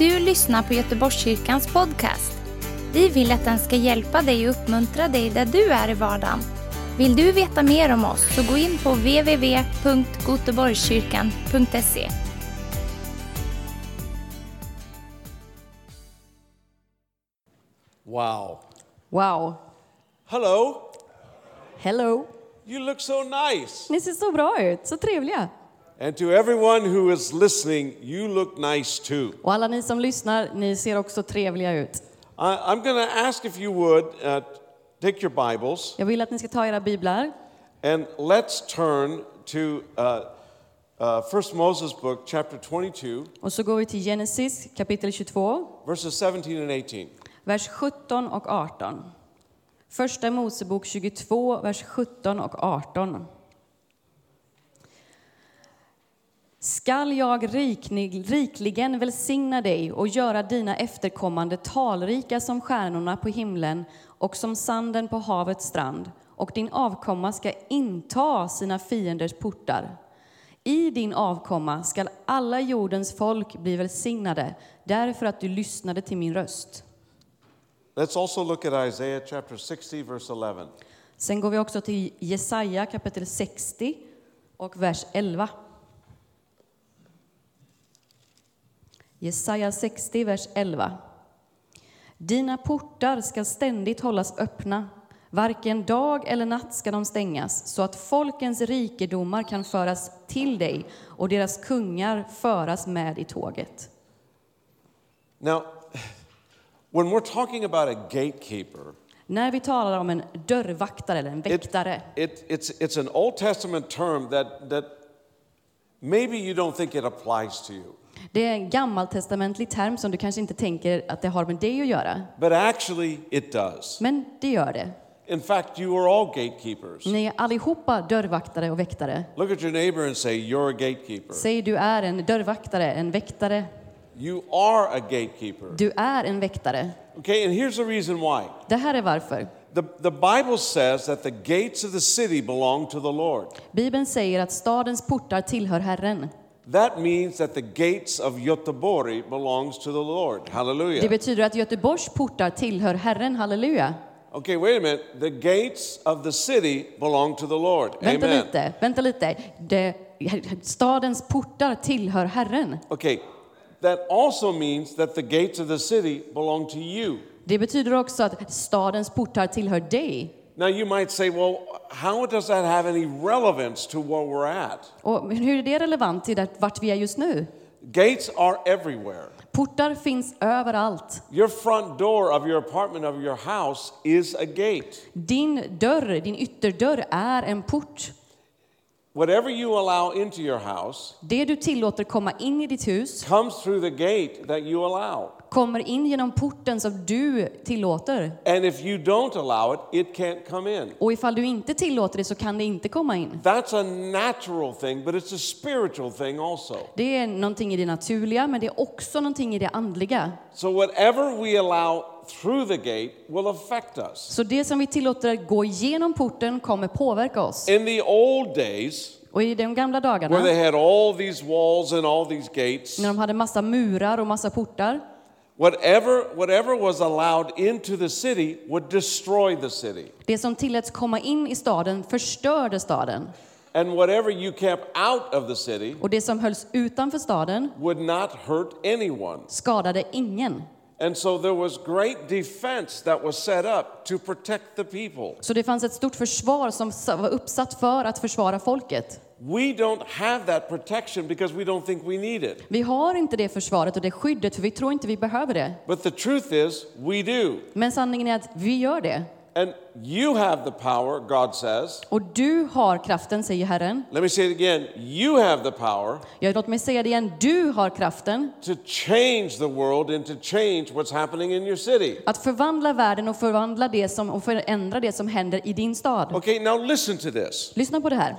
du lyssnar på Göteborgskyrkans podcast. Vi vill att den ska hjälpa dig och uppmuntra dig där du är i vardagen. Vill du veta mer om oss så gå in på www.goteborgskyrkan.se. Wow. Wow. Hello. Hello. You look so nice. Ni ser så bra ut, så trevliga. And to everyone who is listening, you look nice too. Och alla ni som lyssnar, ni ser också trevliga ut. I, I'm going to ask if you would uh, take your Bibles Jag vill att ni ska ta era biblar and let's turn to uh, uh, First Moses book, chapter 22, och så går vi till Genesis kapitel 22, verses 17 and 18. vers 17 och 18. Första Mosebok 22, vers 17 och 18. Skall jag riklig, rikligen välsigna dig och göra dina efterkommande talrika som stjärnorna på himlen och som sanden på havets strand, och din avkomma ska inta sina fienders portar. I din avkomma skall alla jordens folk bli välsignade, därför att du lyssnade till min röst. Let's also look at Isaiah chapter 60, verse 11. Sen går vi också till Jesaja kapitel 60 och vers 11. Jesaja 60, vers 11. Dina portar ska ständigt hållas öppna, varken dag eller natt ska de stängas, så att folkens rikedomar kan föras till dig och deras kungar föras med i tåget. Now, when we're talking about a gatekeeper, När vi talar om en dörrvaktare eller en it, väktare, it, it's, it's an Old Testament term that, that maybe you don't think it applies to you. Det är en gammaltestamentlig term som du kanske inte tänker att det har med dig att göra, But actually, it does. men det gör det. In fact, you are all gatekeepers. Ni är allihopa dörrvaktare och väktare. Look at your neighbor and say, You're a gatekeeper. Säg du är en dörrvaktare, en väktare. You are a gatekeeper. Du är en väktare. Okay, and here's the reason why. Det här är varför. The, the Bible says that the gates of the city belong to the Lord. Bibeln säger att stadens portar tillhör Herren. That means that the gates of Göteborg belongs to the Lord. Det Hallelujah. betyder att Göteborgs portar tillhör Herren, halleluja. Okay, wait a minute. The gates of the city belong to the Lord. Vänta Amen. lite, vänta lite. Det, stadens portar tillhör Herren. Okay, that also means that the gates of the city belong to you. Det betyder också att stadens portar tillhör dig. Now you might say, well, how does that have any relevance to where we're at? Och hur är det relevant till det- vart vi är just nu? Gates are everywhere. Portar finns överallt. Your front door of your apartment of your house is a gate. Din dörr, din ytterdörr är en port. Whatever you allow into your house Det du tillåter komma in i ditt hus comes through the gate that you allow. kommer in genom porten som du tillåter. And if you don't allow it, it can't come in. Och ifall du inte tillåter det så kan det inte komma in. That's a natural thing, but it's a spiritual thing also. Det är någonting i det naturliga, men det är också någonting i det andliga. So whatever we allow through the gate will affect us. Så det som vi tillåter gå igenom porten kommer påverka oss. In the old days, Och i de gamla where dagarna, they had all these walls and all these gates, när de hade massa murar och massa portar, whatever, whatever was allowed into the city would destroy the city. det som tilläts komma in i staden förstörde staden. And whatever you kept out of the city Och det som hölls utanför staden would not hurt anyone. skadade ingen. And so there was great defense that was set up to protect the people. Så det fanns ett stort försvar som var uppsatt för att försvara folket. We don't have that protection because we don't think we need it. Vi har inte det försvaret och det skyddet för vi tror inte vi behöver det. But the truth is, we do. Men sanningen är att vi gör det. And you have the power, God says. Och du har kraften, säger Herren. Let me say it again. You have the power Ja, låt mig säga det igen. Du har kraften to change the world and to change what's happening in your city. att förvandla världen och förvandla det som, och förändra det som händer i din stad. Okay, now listen to this. Lyssna på det här.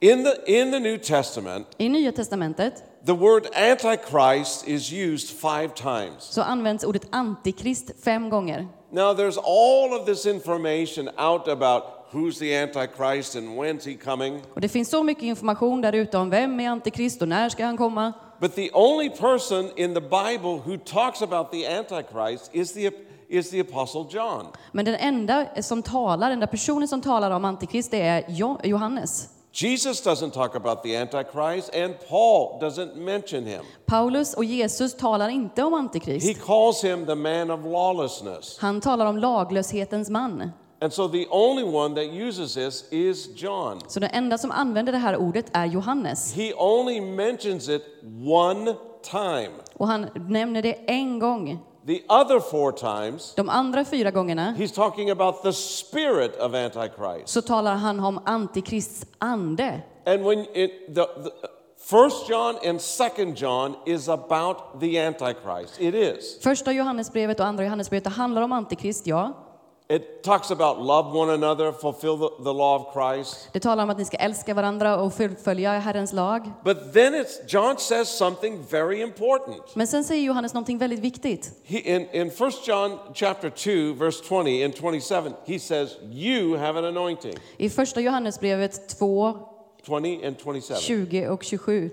In the, in the New Testament, I Nya Testamentet the word Antichrist is used five times. så används ordet antikrist fem gånger. Now, there's all of this information out about who's the Antichrist and when's he coming. Och det finns så mycket information där ute om vem är antikrist och när ska han komma. But the only person in the Bible who talks about the Antichrist is the, is the Apostle John. Men den enda som talar, den enda personen som talar om antikrist det är Jo- Johannes. Jesus doesn't talk about the Antichrist, and Paul doesn't mention him. Paulus och Jesus talar inte om He antikrist. calls him the man of lawlessness. Han talar om laglöshetens man. And so the only one that uses this is John. Så den enda som använder det här ordet är Johannes. He only mentions it one time. Och han nämner det en gång. The other four times, De andra fyra gångerna he's talking about the spirit of Antichrist. så talar han om antikrists ande. And when it, the, the First John and Second John is about the Antichrist. It is. Första Johannesbrevet och andra Johannesbrevet handlar om antikrist, ja. It talks about love one another, fulfill the, the law of Christ. Det talar om att ni ska älska varandra och fullfölja Herrens lag. But then it's John says something very important. Men sen säger Johannes någonting väldigt viktigt. He, in, in 1 John chapter 2, verse 20 and 27, he says, You have an anointing. I första Johannesbrevet 2, 20 and 27. 20 och 27.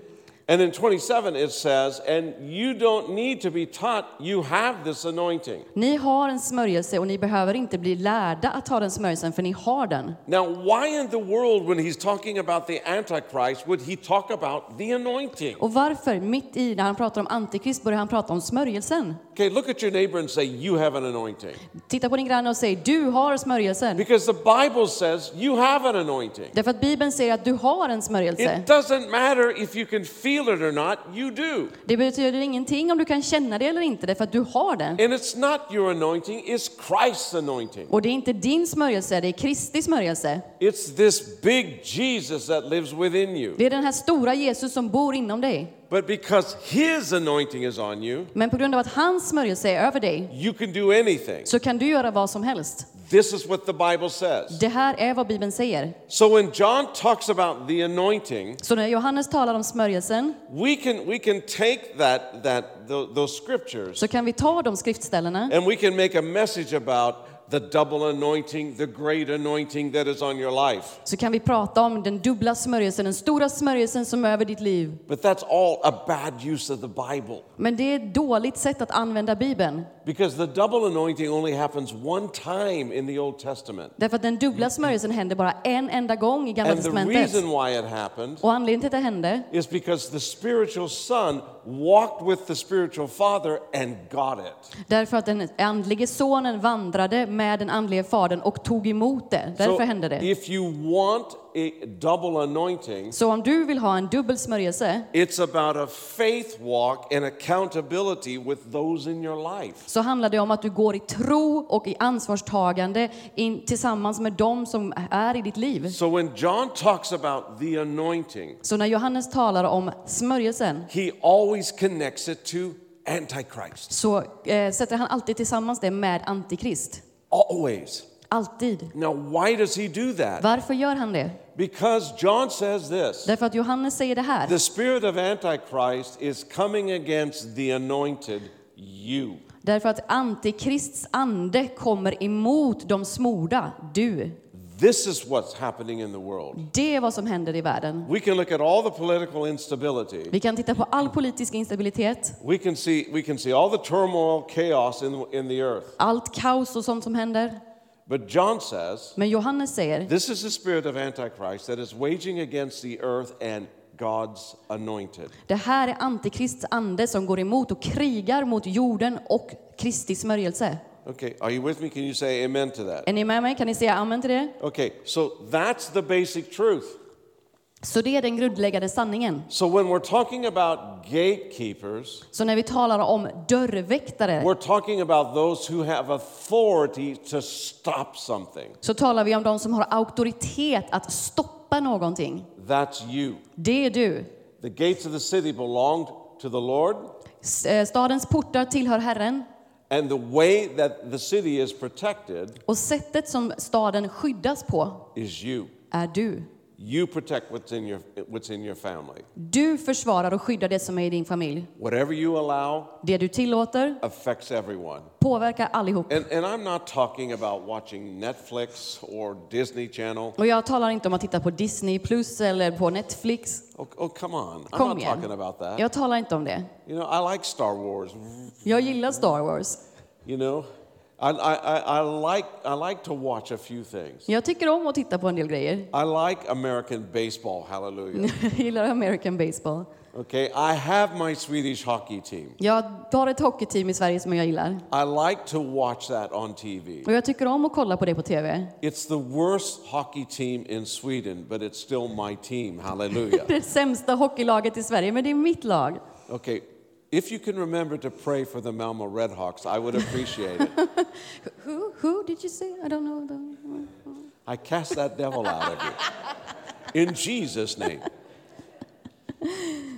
And in 27 it says, And you don't need to be taught, you have this anointing. Ni har en smörjelse och ni behöver inte bli lärda att ha den smörjelsen för ni har den. Now, why in the world, when he's talking about the Antichrist, would he talk about the anointing? Och varför, mitt i när han pratar om antikrist, börjar han prata om smörjelsen? Okay, look at your neighbor and say, You have an anointing. Titta på din granne och säg du har smörjelsen. Because the Bible says you have an anointing. Därför att Bibeln säger att du har en smörjelse. It doesn't matter if you can feel it or not, you do. Det betyder ingenting om du kan känna det eller inte, därför att du har den. And it's not your anointing, it's Christ's anointing. Och det är inte din smörjelse, det är Kristi smörjelse. It's this big Jesus that lives within you. Det är den här stora Jesus som bor inom dig. But because his anointing is on you, Men på grund av att hans smörjelse är över dig you can do anything. så kan du göra vad som helst. This is what the Bible says. Det här är vad Bibeln säger. So when John talks about the anointing, Så när Johannes talar om smörjelsen we can we can take that that tho- those scriptures så kan vi ta de skriftställena and we can make a message about the double anointing, the great anointing that is on your life. så kan vi prata om den dubbla smörjelsen, den stora smörjelsen som är över ditt liv. But that's all a bad use of the Bible Men det är ett dåligt sätt att använda Bibeln. because the double anointing only happens one time in the Old Testament. Därför att den dubbla smörjelsen händer bara en enda gång i Gamla And the Testamentet. reason why it happened Och anledningen till att det hände is because the spiritual son walked with the spiritual father and got it. Därför att den andlige sonen vandrade med den andlige fadern och tog emot det. Därför hände det. if you want a double anointing, Så om du vill ha en dubbel smörjelse it's about a faith walk and accountability with those in your life. så handlar det om att du går i tro och i ansvarstagande in, tillsammans med dem som är i ditt liv. So when John talks about the anointing, Så när Johannes talar om smörjelsen he always connects it to Antichrist. så eh, sätter han alltid tillsammans det med antikrist. Always. Alltid. Now, why does he do that? Varför gör han det? Because John says this Därför att Johannes säger det här. the spirit of Antichrist is coming against the anointed, you. Därför att antikrists ande kommer emot de smorda, du. This is what's happening in the world. Det är vad som händer i världen. We can look at all the political instability. Vi kan titta på all politisk instabilitet, We can see, we can see all the turmoil, chaos in, in the earth. allt kaos och sånt som händer. But John says Men Johannes säger, this is the spirit of Antichrist that is waging against the earth and God's anointed. det här är antikrists ande som går emot och krigar mot jorden och Kristi smörjelse. Okay, are you with me? Can you say amen to that? Är ni med mig? Kan ni säga amen till det? Okay, so that's the basic truth. Så det är den grundläggande sanningen. So when we're talking about gatekeepers, Så när vi talar om dörrväktare we're talking about those who have authority to stop something. så talar vi om de som har auktoritet att stoppa någonting. That's you. Det är du. The gates of the city belonged to the Lord, eh, Stadens portar tillhör Herren and the way that the city is protected och sättet som staden skyddas på is you. är du. You protect what's in your, what's in your family. Du försvarar och skyddar det som är i din familj. Whatever you allow Det du tillåter affects everyone. påverkar allihop. And, and I'm not talking about watching Netflix or Disney Channel. Och jag talar inte om att titta på Disney Plus eller på Netflix. Oh, oh come on. I'm Kom not igen. talking about that. Jag talar inte om det. You know, I like Star Wars. Jag gillar Star Wars. You know, I, I, I, I, like, I like to watch a few things. Jag tycker om att titta på en del grejer. I like American baseball, hallelujah. Jag gillar American baseball. Okay, I have my Swedish hockey team. Jag har ett hockeyteam i Sverige som jag gillar. I like to watch that on TV. Och jag tycker om att kolla på det på TV. It's the worst hockey team in Sweden, but it's still my team, hallelujah. Det sämsta hockeylaget i Sverige, men det är mitt lag. Okay, if you can remember to pray for the Malmo Redhawks, I would appreciate it. Who, who did you say? I don't know. The... I cast that devil out of you. In Jesus' name.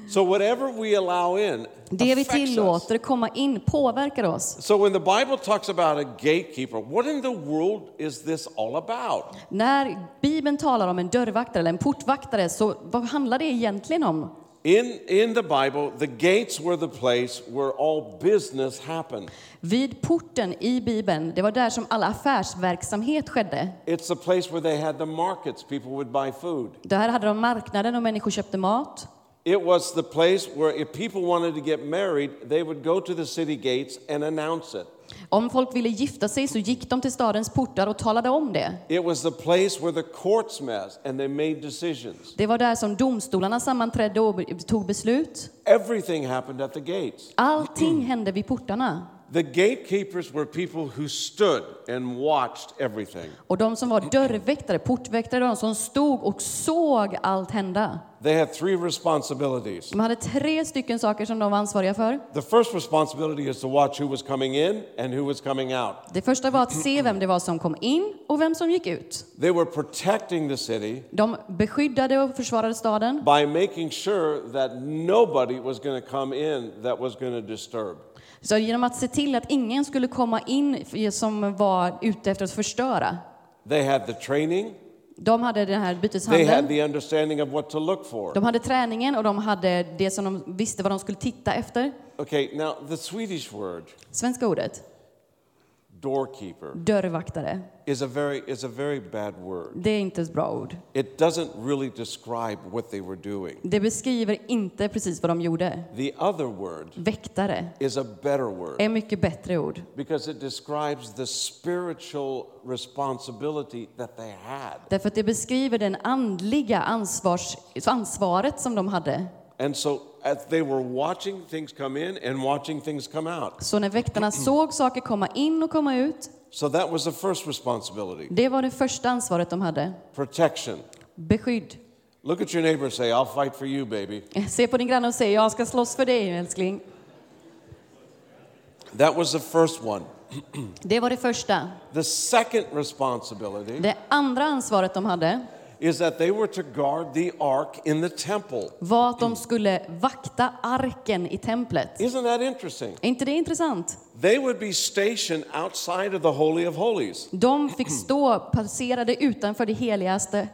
So whatever we allow in Det vi tillåter komma in påverkar oss. So when the Bible talks about a gatekeeper, what in the world is this all about? När Bibeln talar om en dörrvaktare eller en portvaktare, så vad handlar det egentligen om? In, in the Bible, the gates were the place where all business happened. Vid porten i Bibeln, det var där som all affärsverksamhet skedde. It's the place where they had the markets, people would buy food. Där hade de marknaden och människor köpte mat. It was the place where if people wanted to get married, they would go to the city gates and announce it. Om folk ville gifta sig så gick de till stadens portar och talade om det. Det var där som domstolarna sammanträdde och tog beslut. Allting hände vid portarna. The gatekeepers were people who stood and watched everything. Och de som var dörrväktare, portväktare, de som stod och såg allt hända. They had three responsibilities. De hade tre stycken saker som de var ansvariga för. The first responsibility is to watch who was coming in and who was coming out. Det första var att se vem det var som kom in och vem som gick ut. They were protecting the city De beskyddade och försvarade staden by making sure that nobody was going to come in that was going to disturb. Så genom att se till att ingen skulle komma in som var ute efter att förstöra. They had the training, De hade den här byteshandeln, de hade träningen och de hade det som de visste vad de skulle titta efter. Okay, now the Swedish word, Svenska ordet, doorkeeper, dörrvaktare, is a very, is a very bad word. det är inte ett bra ord. It doesn't really describe what they were doing. Det beskriver inte precis vad de gjorde. The other word Väktare is a better word är mycket bättre ord. because it describes the spiritual responsibility that they had. Därför att det beskriver den andliga ansvars, ansvaret som de hade. And so as they were watching things come in and watching things come out. Så när väktarna såg saker komma in och komma ut, So that was the first responsibility det var det första ansvaret de hade. protection. Beskydd. Look at your neighbor and say, I'll fight for you, baby. Se på din granne och säg, jag ska slåss för dig älskling. That was the first one. Det var det första. The second responsibility Det andra ansvaret de hade is that they were to guard the ark in the temple. var att de skulle vakta arken i templet. Isn't that interesting? Är inte det intressant? They would be stationed outside of the Holy of Holies. De fick stå passerade utanför det heligaste.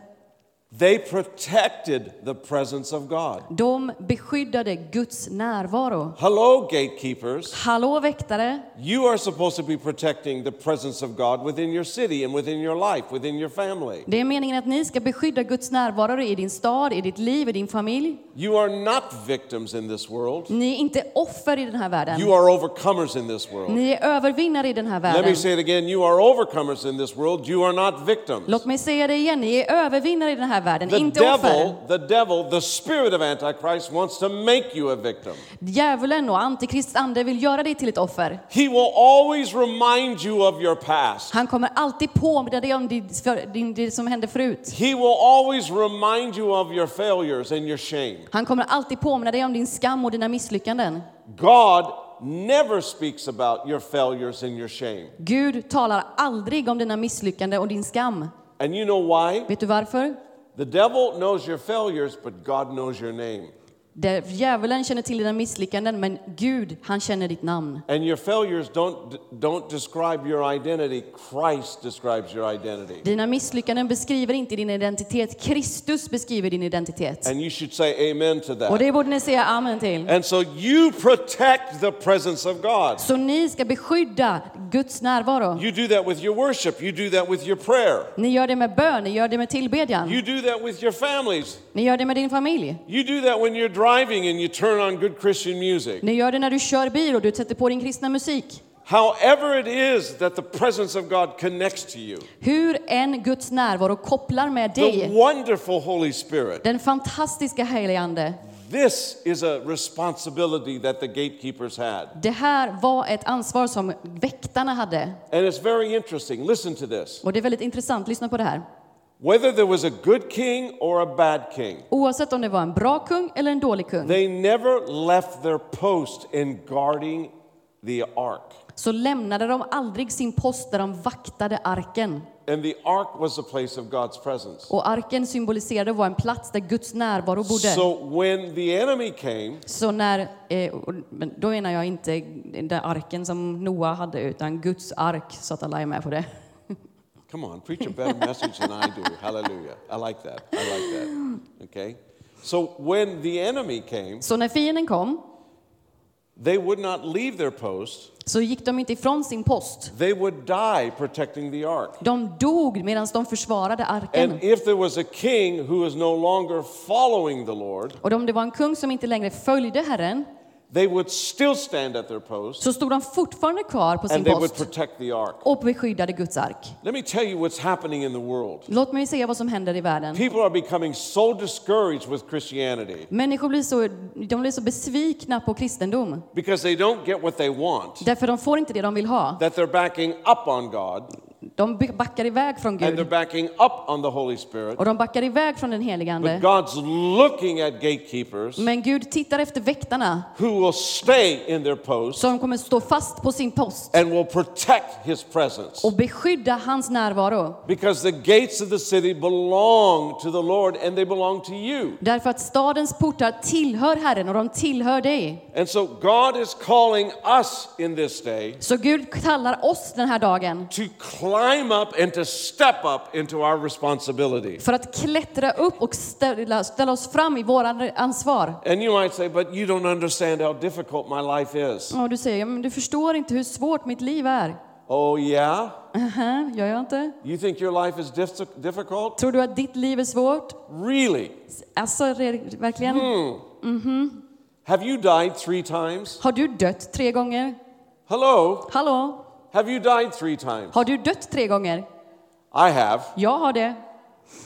They protected the presence of God. De beskyddade Guds närvaro. Hello, gatekeepers. Hallå väktare! You are supposed to be protecting the presence of God within your city and within your life, within your family. Det är meningen att ni ska beskydda Guds närvaro i din stad, i ditt liv, i din familj. You are not victims in this world. Ni är inte offer i den här världen. You are overcomers in this world. Ni är övervinnare i den här Let me världen. say it again. You are overcomers in this world. You are not victims. Låt mig säga det igen, ni är övervinnare i den här världen, The inte devil, offer. the devil, the spirit of Antichrist wants to make you a victim. Djävulen och Antikrists ande vill göra dig till ett offer. He will always remind you of your past. Han kommer alltid påminna dig om det som hände förut. He will always remind you of your failures and your shame. Han kommer alltid påminna dig om din skam och dina misslyckanden. God never speaks about your failures and your shame. Gud talar aldrig om dina misslyckanden och din skam. And you know why? Vet du varför? The devil knows your failures, but God knows your name. Där djävulen känner till dina misslyckanden, men Gud, han känner ditt namn. And your failures don't, don't describe your identity, Christ describes your identity. Dina misslyckanden beskriver inte din identitet, Kristus beskriver din identitet. And you should say amen to Och that. det borde ni säga amen till. And so you protect the presence of God. Så ni ska beskydda Guds närvaro. You do that with your worship, you do that with your prayer, Ni gör det med bön, ni gör det med tillbedjan, you do that with your families. Ni gör det med din familj. You do that when you're driving and you turn on good Christian music. Ni gör det när du kör bil och du sätter på din kristna musik. However, it is that the presence of God connects to you, Hur en Guds närvaro kopplar med the dig, wonderful Holy Spirit, den fantastiska helige Ande. this is a responsibility that the gatekeepers had. Det här var ett ansvar som väktarna hade. And it's very interesting. Listen to this. Och det är väldigt intressant, lyssna på det här. Whether there was a good king or a bad king, Oavsett om det var en bra kung eller en dålig kung, they never left their post in guarding the ark. så lämnade de aldrig sin post där de vaktade arken. And the ark was a place of God's presence. Och arken symboliserade var en plats där Guds närvaro bodde. So when the enemy came, Så när, eh, då menar jag inte den arken som Noa hade, utan Guds ark, så att alla är med på det. Come on, preach a better message than I do. Hallelujah. I like that. I like that. Okay? So when the enemy came, Så när fienden kom, they would not leave their post, så gick de inte ifrån sin post. they would die protecting the ark. De dog medan de försvarade arken. And if there was a king who was no longer following the Lord, Och om det var en kung som inte längre följde Herren, they would still stand at their post så stod de fortfarande kvar på sin and they would post protect the ark. och beskyddade Guds ark. Let me tell you what's happening in the world. Låt mig se vad som händer i världen. People are becoming so discouraged with Christianity Människor blir så, de blir så besvikna på kristendom, because they don't get what they want, därför de får inte det de vill ha. that they're backing up on God De backar iväg från and they're Gud backing up on the Holy Spirit. och de backar iväg från den helige But Ande. God's looking at gatekeepers Men Gud tittar efter väktarna who will stay in their post som kommer stå fast på sin post and will protect his presence. och beskydda hans närvaro. Because the gates of the city belong to the Lord and they belong to you. Därför att stadens portar tillhör Herren och de tillhör dig. And so God is calling us in this day Så Gud kallar oss den här dagen to climb up and to step up into our responsibility. för att klättra upp och ställa, ställa oss fram i våra ansvar. And you might say, but you don't understand how difficult my life is. Och du säger, "Ja, men du förstår inte hur svårt mitt liv är. Oh, yeah? Aha, gör jag inte? You think your life is dif- difficult? Tror du att ditt liv är svårt? Really? Alltså, verkligen? Have you died three times? Har du dött tre gånger? Hello? Hallå? Have you died three times? Har du dött tre gånger? I have. Jag har det.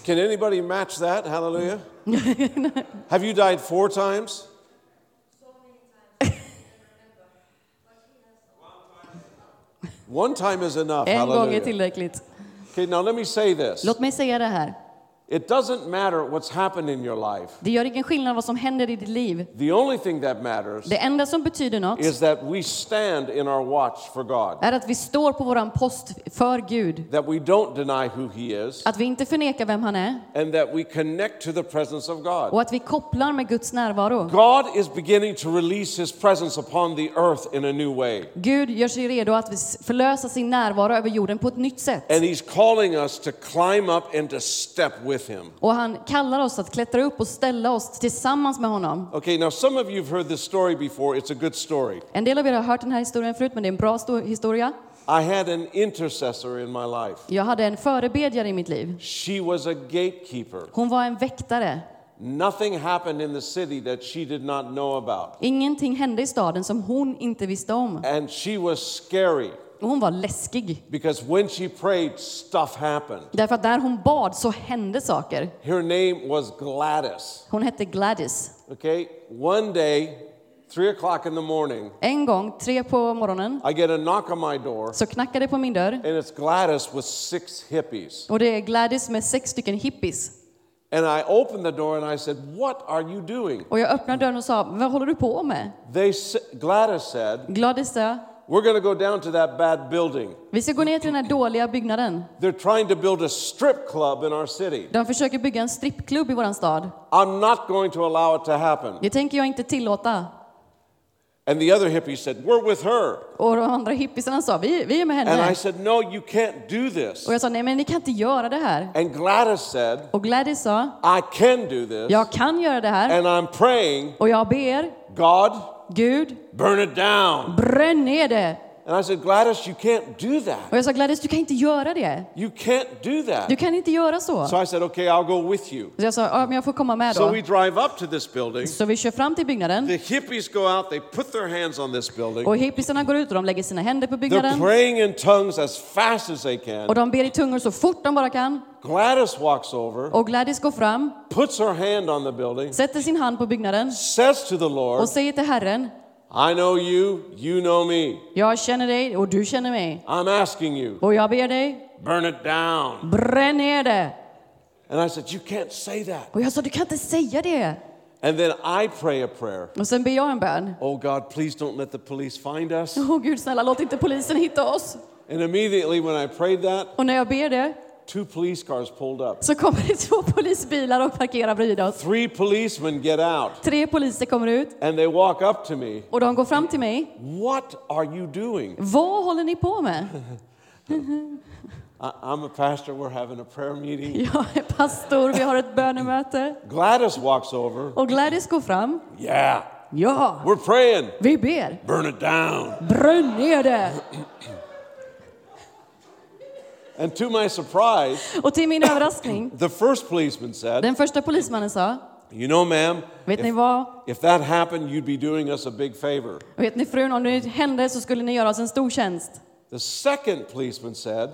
Can anybody match that? Hallelujah. have you died four times? One time is enough. En gång är tillräckligt. Okay, now let me say this. Låt mig säga det här. It doesn't matter what's happened in your life. Det gör ingen skillnad vad som händer i ditt liv. The only thing that matters Det enda som betyder något is that we stand in our watch for God. är att vi står på våran post för Gud. That we don't deny who He is, Att vi inte förnekar vem han är and that we connect to the presence of God. och att vi kopplar med Guds närvaro. God is beginning to release His presence upon the earth in a new way. Gud gör sig redo att förlösa sin närvaro över jorden på ett nytt sätt. And He's calling us to climb up and to step with Him. Och han kallar oss att klättra upp och ställa oss tillsammans med honom. Okay, now some of you have heard this story before. It's a good story. En del av er har hört den här historien förut, men det är en bra sto- historia. I had an intercessor in my life. Jag hade en förebedjare i mitt liv. She was a gatekeeper. Hon var en väktare. Nothing happened in the city that she did not know about. Ingenting hände i staden som hon inte visste om. And she was scary hon var läskig. because when she prayed, stuff happened. Därför att där hon bad så hände saker. Her name was Gladys. Hon hette Gladys. Okay, one day, three o'clock in the morning, En gång, tre på morgonen, I get a knock on my door, så knackade det på min dörr. and it's Gladys with six hippies. Och det är Gladys med sex stycken hippies. And I opened the door and I said, What are you doing? Och jag öppnade dörren och sa, vad håller du på med? They, Gladys said, Gladys sa, We're going to go down to that bad building. Vi ska gå ner till den här dåliga byggnaden. They're trying to build a strip club in our city. De försöker bygga en strippklubb i våran stad. I'm not going to allow it to happen. Det tänker jag inte tillåta. And the other hippie said, We're with her. Och de andra hippisarna sa, vi, vi är med And henne. I said, No, you can't do this. Och jag sa, nej men ni kan inte göra det här. And Gladys said, Och Gladys sa, I can do this. jag kan göra det här. And I'm praying, Och jag ber, God, Gud, burn it down. bränn ner det. And I said, Gladys, you can't do that. Och jag sa, Gladys, du kan inte göra det. You can't do Du that. kan inte göra så. So I said, Okay, I'll go with you. Så jag sa, ja men jag får komma med So då. we drive up to this building. Så vi kör fram till byggnaden. The hippies go out, they put their hands on this building. Och hippisarna går ut och de lägger sina händer på They're byggnaden. praying in tongues as fast as they Och can. de ber i tungor så fort de bara kan. Gladys walks over, Och Gladys går fram, puts her hand on the building, sätter sin hand på byggnaden says to the Lord, och säger till Herren, I know you, you know me. jag känner dig och du känner mig. I'm asking you, Och jag ber dig, burn it down. bränn ner det. And I said, You can't say that. Och jag sa, du kan inte säga det. And then I pray a prayer. Och sen ber jag en bön. Oh God, please don't let the police find us. Åh Gud snälla, låt inte polisen hitta oss. And immediately when I prayed that, Och när jag ber det two police cars pulled up. så kommer det två polisbilar och parkerar bredvid oss. Three policemen get out Tre poliser kommer ut and they walk up to me. och de går fram till mig. What are you doing? Vad håller ni på med? I'm a pastor, we're having a prayer meeting. Jag är pastor, vi har ett bönemöte. Gladys walks over. Och Gladys går fram. Yeah, Ja, we're praying. vi ber. Burn it down. Bränn ner det! And to my surprise, Och till min överraskning, the first policeman said, den första polismannen sa, You know, ma'am, vet ni if, vad? if that happened, you'd be doing us a big favor. Vet ni frun, om det hände så skulle ni göra oss en stor tjänst. The second policeman said,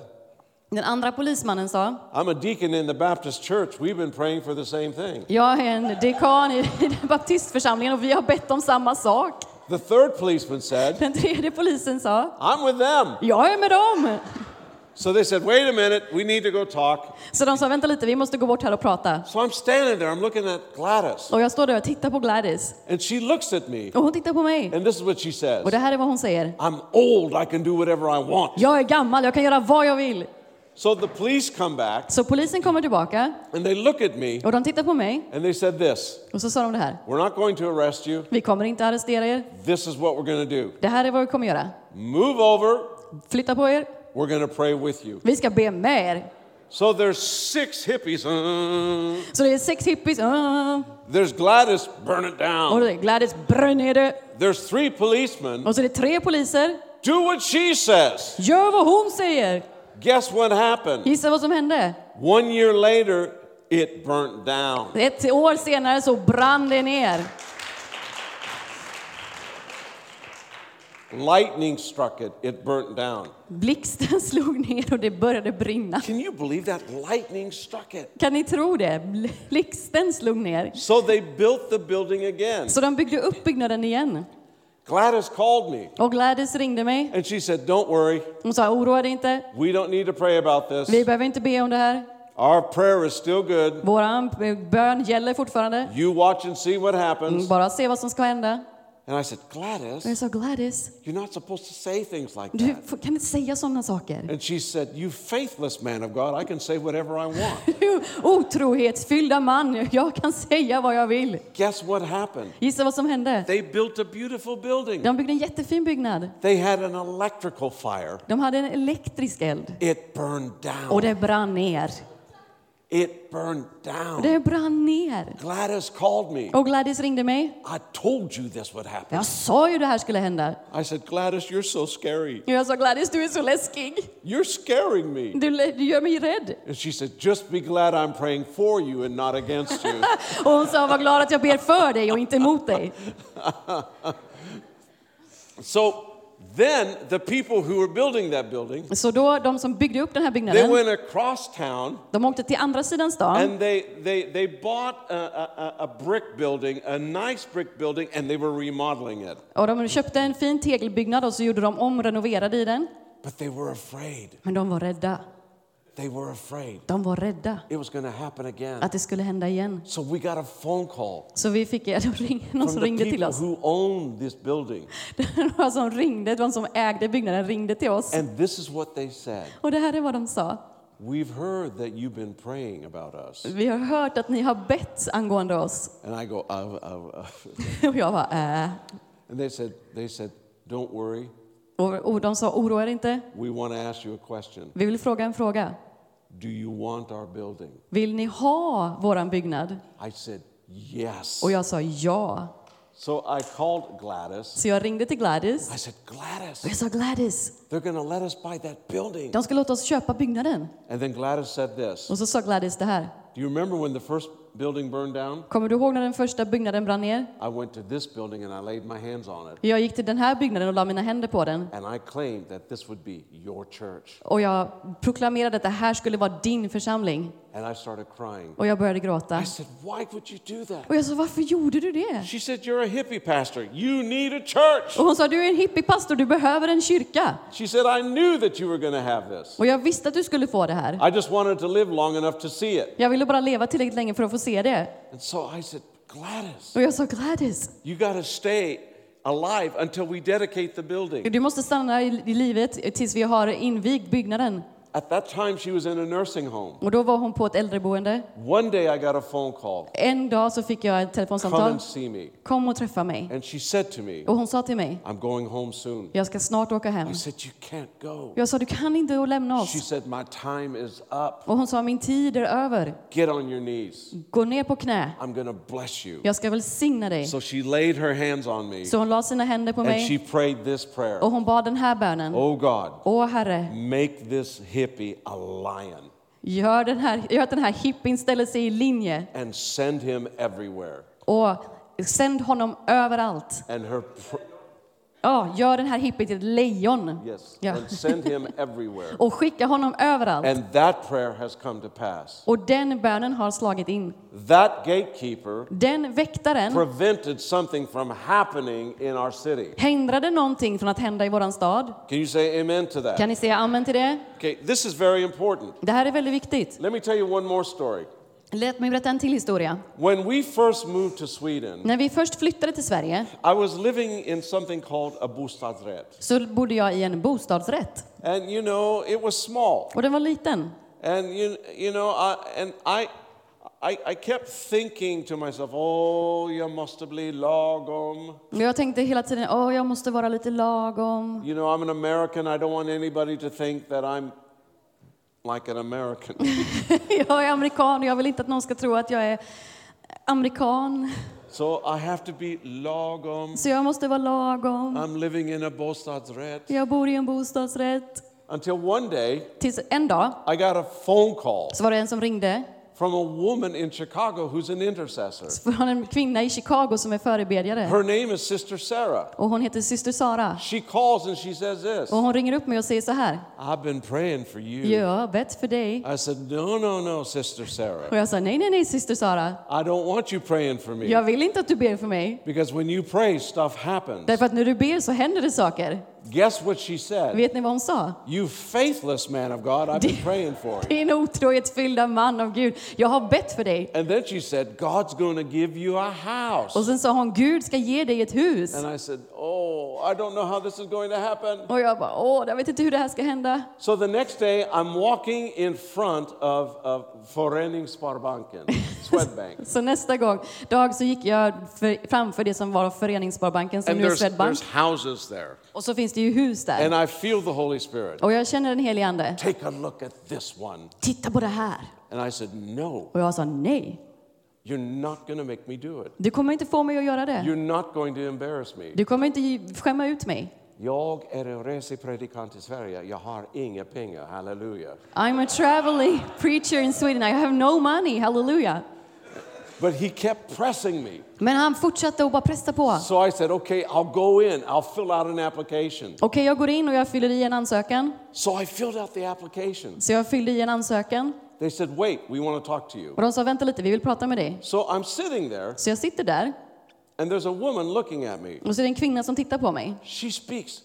Den andra polismannen sa, I'm a deacon in the Baptist church. We've been praying for the same thing. jag är en dekan i i den baptistförsamlingen och vi har bett om samma sak. The third policeman said, Den tredje polisen sa, I'm with them. jag är med dem. So they said, Wait a minute, we need to go talk. Så de sa, vänta lite, vi måste gå bort här och prata. So I'm standing there, I'm looking at Gladys. Och jag står där och tittar på Gladys. And she looks at me, Och hon tittar på mig. and this is what she says Och det här är vad hon säger. I'm old, I can do whatever I want. Jag är gammal, jag kan göra vad jag vill. So the police come back, Så polisen kommer tillbaka and they look at me, och de tittar på mig and they said this och så sa de det här. We're not going to arrest you. Vi kommer inte arrestera er. This is what we're going to do. Det här är vad vi kommer göra. Move over, Flytta på er. We're going to pray with you. Vi ska be med er. So there's six hippies. uh, Så det är sex hippies. ah. there's Gladys, burn it Och down. det är Gladys, bränn ner det. There's three policemen. Och så är det tre poliser. Do what she says. Gör vad hon säger. Guess what happened? Gissa vad som hände? One year later, it burnt down. Ett år senare så brann det ner. Lightning struck it, it burnt down. Blixten slog ner och det började brinna. Can you believe that? Lightning struck it. Kan ni tro det? Blixten slog ner. So they built the building again. Så de byggde upp byggnaden igen. Gladys called me Och Gladys ringde mig. and she said, Don't worry, Hon sa, oroa dig inte. we don't need to pray about Vi this. behöver inte be om det här. Our prayer is still good. Våran bön gäller fortfarande. You watch and see what happens. Bara se vad som ska hända. And I said, Och Gladys, jag sa, Gladys, you're not supposed to say things like du that. kan inte säga sådana saker. And she said, You faithless man of God, I can say whatever I want. Du otrohetsfyllda man, jag kan säga vad jag vill. Guess what happened? Gissa vad som hände? They built a beautiful building. De byggde en jättefin byggnad. They had an electrical fire. De hade en elektrisk eld. It burned Och down. det brann ner. It burned down. Det brann ner. Gladys called me. Och Gladys ringde mig. I told you this would happen. Jag sa ju det här skulle hända. I said, Gladys, you're so scary. Jag sa Gladys, du är så läskig. You're scaring me. Du, du gör mig rädd. And she said, Just be glad I'm praying for you and not against you. Och hon sa, var glad att jag ber för dig och inte emot dig. so then the people who were building that building, Så då, de som byggde upp den här they byggnaden, went across town de åkte till andra sidan stan and they, they, they bought a, a- a brick building, a nice brick building, and they were remodeling it. och de köpte en fin tegelbyggnad och så gjorde de om, renoverade i den. But they were afraid. Men de var rädda. They were afraid De var rädda it was going to happen again. att det skulle hända igen. So we got a phone call Så vi fick de ring, någon from som the ringde till people oss. who owned this building. Var som ringde, de som ägde byggnaden ringde till oss. And this is what they said. Och det här är vad de sa. We've heard that you've been praying about us. Vi har hört att ni har bett angående oss. And I go, uh, uh, uh. Och jag var äh. and they said, they said, don't worry. Och, och de sa, oroa er inte. We want to ask you a question. Vi vill fråga en fråga. Do you want our building? Vill ni ha våran byggnad? I said, yes. Och jag sa ja. So I called Gladys. Så jag ringde till Gladys. I said, Gladys, Och jag sa Gladys, they're to let us buy that building. de ska låta oss köpa byggnaden. And then Gladys said this Och så sa Gladys det här. Do you remember when the first building burned down? Kommer du ihåg när den första byggnaden brann ner? I went to this building and I laid my hands on it. Jag gick till den här byggnaden och la mina händer på den. And I claimed that this would be your church. Och jag proklamerade att det här skulle vara din församling. And I started crying. Och jag började gråta. I said, Why would you do that? Och jag sa, varför gjorde du det? She said, You're a hippie pastor. You need a church. Och hon sa, du är en hippiepastor, du behöver en kyrka. She said, I knew that you were going to have this. Och jag visste att du skulle få det här. I just wanted to live long enough to see it. Jag ville bara leva tillräckligt länge för att få se det. And so I said, Gladys, Och jag sa, Gladys, you got to stay alive until we dedicate the building. du måste stanna i, i livet tills vi har invigt byggnaden. At that time, she was in a nursing home. Och då var hon på ett äldreboende. One day, I got a phone call En dag så fick jag ett come telefonsamtal. and see me. Kom och träffa mig. And she said to me, Och hon sa till mig, I'm going home soon. jag ska snart åka hem. I said, You can't go. Jag sa, du kan inte lämna She oss. said, My time is up. Och hon sa, min tid är över. Get on your knees. Gå ner på knä. I'm to bless you. Jag ska välsigna dig. So she laid her hands on me Så hon la sina händer på and she mig prayed this prayer och hon bad den här bönen. Oh God, Åh Herre, make this hippie a lion gör, den här, gör att den här hippien ställer sig i linje and send him everywhere. och sänd honom överallt. And her, Ja, gör den här hippien till ett lejon. yes, Ja. and send him everywhere. Och skicka honom överallt. And that prayer has come to pass. Och den bönen har slagit in. That gatekeeper Den väktaren prevented something from happening in our city. hindrade någonting från att hända i våran stad. Can you say amen to that? Kan ni säga amen till det? Okay, this is very important. Det här är väldigt viktigt. Let me tell you one more story. Låt mig berätta en till historia. When we first moved to Sweden, När vi först flyttade till Sverige I was living in something called a bostadsrätt. så bodde jag i en bostadsrätt. And you know, it was small. Och den var liten. And you, you know, I, and I, I, I kept thinking to myself, oh, jag måste bli lagom. Jag tänkte hela tiden, åh, jag måste vara lite lagom. You know, I'm an American. I don't want anybody to think that I'm like an American. Jag är amerikan och jag vill inte att någon ska tro att jag är amerikan. so I have to be lagom. Så jag måste vara lagom. I'm living in a bostadsrätt. Jag bor i en bostadsrätt. Until one day, Tills en dag I got a phone call så var det en som ringde from a woman in Chicago who's an intercessor. från en kvinna i Chicago som är förebedjare. Her name is Sister Sarah. Och hon heter syster Sara. She calls and she says this Och hon ringer upp mig och säger så här. I've been praying for you. Jag har bett för dig. I said, No, no, no, Sister Sarah. Och jag sa nej, nej, nej, syster Sara. I don't want you praying for me. Jag vill inte att du ber för mig. Because when you pray, stuff happens. Därför att när du ber så händer det saker. Guess what she said? Vet ni vad hon sa? You faithless man of God, I've been praying for. Din otrohetsfyllda man av Gud. Jag har bett för dig. And then she said, God's going to give you a house. Och sen sa hon, Gud ska ge dig ett hus. And I said, Oh, I don't know how this is going to happen. Och jag bara, åh, jag vet inte hur det här ska hända. So the next day, I'm walking in front of, of Föreningssparbanken, Swedbank. Så nästa gång, dag så gick jag för, framför det som var Föreningssparbanken som And nu är Swedbank. there's houses there. Och så finns det ju hus där. And I feel the Holy Spirit. Och jag känner den helige Ande. Take a look at this one. Titta på det här. And I said, No, Och jag sa nej. you're not going to make me do it. Du kommer inte få mig att göra det. You're not going to embarrass me. Du kommer inte skämma ut mig. Jag är en resepredikant i Sverige. Jag har inga pengar. Halleluja. I'm a traveling preacher in Sweden. I have no money. Hallelujah. But he kept pressing me. Men han fortsatte att bara pressa på. So I said, okay, I'll go in. I'll fill out an application. Okej, jag går in och jag fyller i en ansökan. So I filled out the application. Så jag fyllde i en ansökan. They said, wait, we want to talk to you. Och de sa, vänta lite, vi vill prata med dig. So I'm sitting there, Så jag sitter där and there's a woman looking at me. och så är det en kvinna som tittar på mig. She speaks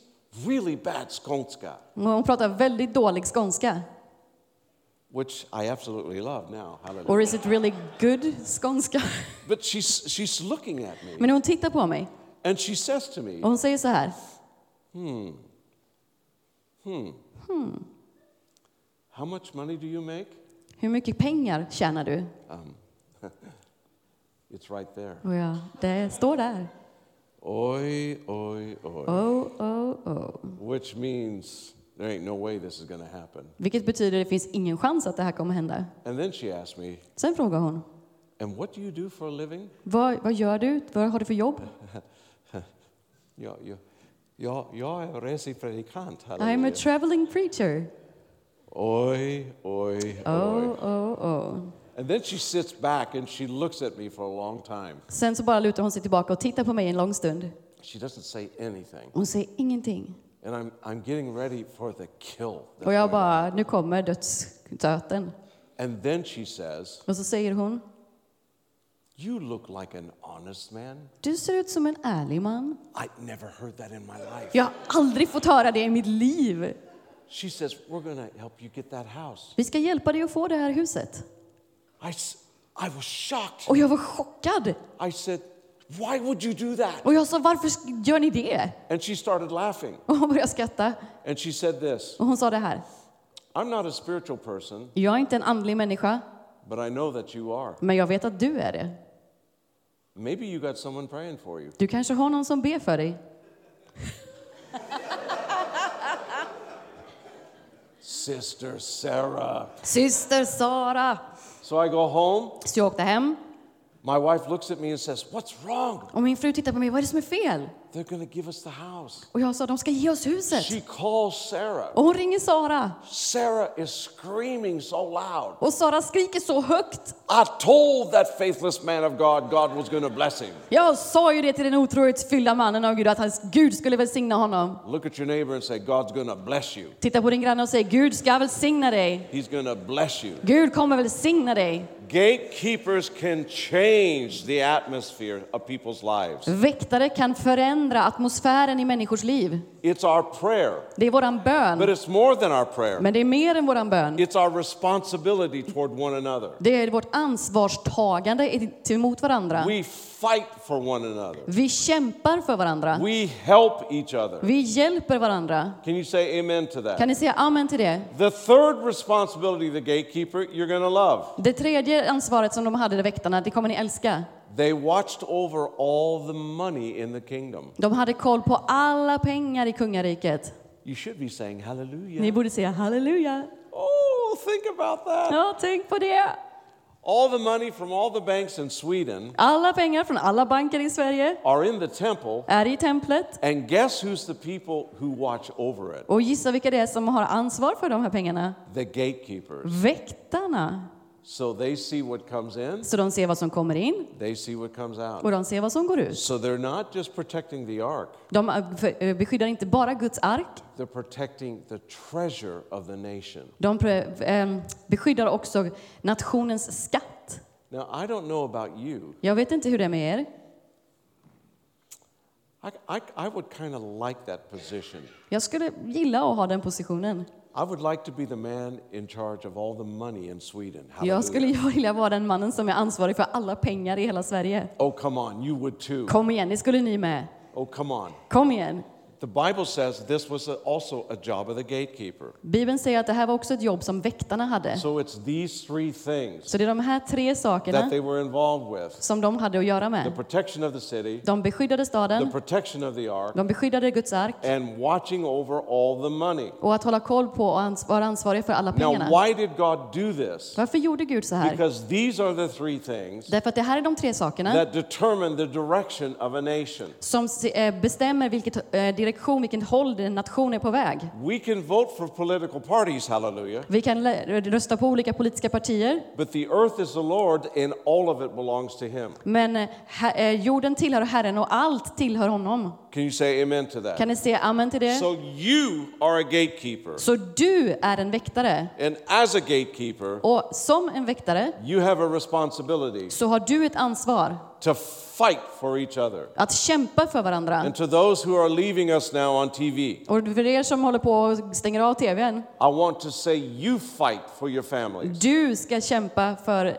really bad skånska. Hon pratar väldigt dålig skånska. Which I absolutely love now. Hallelujah. Or is it really good skånska? But she's, she's looking at me Men hon tittar på mig and she says to me, och hon säger så här. Hmm. Hmm. Hmm. How much money do you make? Hur mycket pengar tjänar du? Um, It's right there. Och jag, det står där. Oi, oi, oi. Oh, oh, oh. Which means there ain't no way this is going to happen. Vilket betyder det finns ingen chans att det här kommer hända. And then she asked me, Sen frågar hon. And what do you do for a living? Vad, vad gör du? Vad har du för jobb? Ja, ja, ja, jag är resepredikant. I'm a traveling preacher. Oj, oj, Oh, oj. oh, oh. And then she sits back and she looks at me for a long time. Sen så bara lutar hon sig tillbaka och tittar på mig en lång stund. She doesn't say anything. Hon säger ingenting. And I'm, I'm getting ready for the kill. Och jag bara, nu kommer dödsstöten. And then she says, Och så säger hon, You look like an honest man. du ser ut som en ärlig man. I never heard that in my life. Jag har aldrig fått höra det i mitt liv. She says, We're to help you get that house. Vi ska hjälpa dig att få det här huset. I, I was shocked. Och jag var chockad. I said, Why would you do that? Och jag sa, varför gör ni det? And she started laughing. Och hon började skratta. And she said this Och hon sa det här. I'm not a spiritual person, Jag är inte en andlig människa, but I know that you are. men jag vet att du är det. Maybe you got someone praying for you. Du kanske har någon som ber för dig. Sister Sarah. Syster Sara. So I go home. Så jag åkte hem My wife looks at me and says, What's wrong? och min fru tittar på mig. Vad är det som är fel? They're to give us the house. Och jag sa, de ska ge oss huset. She calls Sarah. Och hon ringer Sara. Sarah is screaming so loud. Och Sara skriker så högt. I told that faithless man of God, God was to bless him. Jag sa ju det till den otroligt fyllda mannen av Gud, att hans Gud skulle välsigna honom. Look at your neighbor and say, God's to bless you. Titta på din granne och säg, Gud ska välsigna dig. He's to bless you. Gud kommer välsigna dig. Gatekeepers can change the atmosphere of people's lives. Väktare kan förändra atmosfären i människors liv. It's our prayer, Det är våran but bön. it's more than our prayer. Men det är mer än våran bön. It's our responsibility toward one another. Det är vårt ansvarstagande i- mot varandra. We fight for one another. Vi kämpar för varandra. We help each other. Vi hjälper varandra. Can you say amen to Kan that? ni säga amen till det? The third responsibility of the gatekeeper, you're going to love. Det tredje ansvaret som de hade, de väktarna, det kommer ni älska. They watched over all the money in the kingdom. De hade koll på alla pengar i kungariket. You should be saying hallelujah. Ni borde säga halleluja. Oh, think about that. Ja, tänk på det. All the money from all the banks in Sweden Alla pengar från alla banker i Sverige are in the temple. är i templet. And guess who's the people who watch over it? Och gissa vilka det är som har ansvar för de här pengarna? The gatekeepers. Väktarna. So they see what comes in, Så de ser vad som kommer in they see what comes out. och de ser vad som går ut. So they're not just protecting the ark, De eh, för- eh, beskyddar inte bara Guds ark, they're protecting the treasure of the nation. de pre- eh, beskyddar också nationens skatt. Now, I don't know about you. Jag vet inte hur det är med er. I, I, I would kind of like that position. Jag skulle gilla att ha den positionen. I would like to be the man in charge of all the money in Sweden. Jag skulle vilja vara den mannen som är ansvarig för alla pengar i hela Sverige. Oh, come on, you would too. Kom igen, det skulle ni med. Oh, come on. Kom igen. The Bible says this was also a job of the gatekeeper. Bibeln säger att det här var också ett jobb som väktarna hade. So it's these three things Så det är de här tre that sakerna they were involved with som de hade att göra the med. protection of the city, De beskyddade the staden, protection of the ark, de beskyddade Guds ark and watching over all the money. och att hålla koll på och ans- vara ansvarig för alla Now, pengarna. why did God do this? Varför gjorde Gud så här? Because these are the three things Därför att det här är de tre sakerna that determine the direction of a nation. som eh, bestämmer vilket eh, direktion, vilken håll en nation är på väg. We can vote for political parties, hallelujah, Vi kan rösta på olika politiska partier, but the earth is the Lord and all of it belongs to Him. men eh, eh, jorden tillhör Herren och allt tillhör honom. Can you say amen to that? Kan ni säga amen till det? So you are a gatekeeper. Så du är en väktare. And as a gatekeeper, Och som en väktare you have a responsibility så har du ett ansvar to fight for each other. att kämpa för varandra. And to those who are leaving us now on TV, Och för er som håller på och stänger av TVn, I want to say you fight for your families. du ska kämpa för, eh,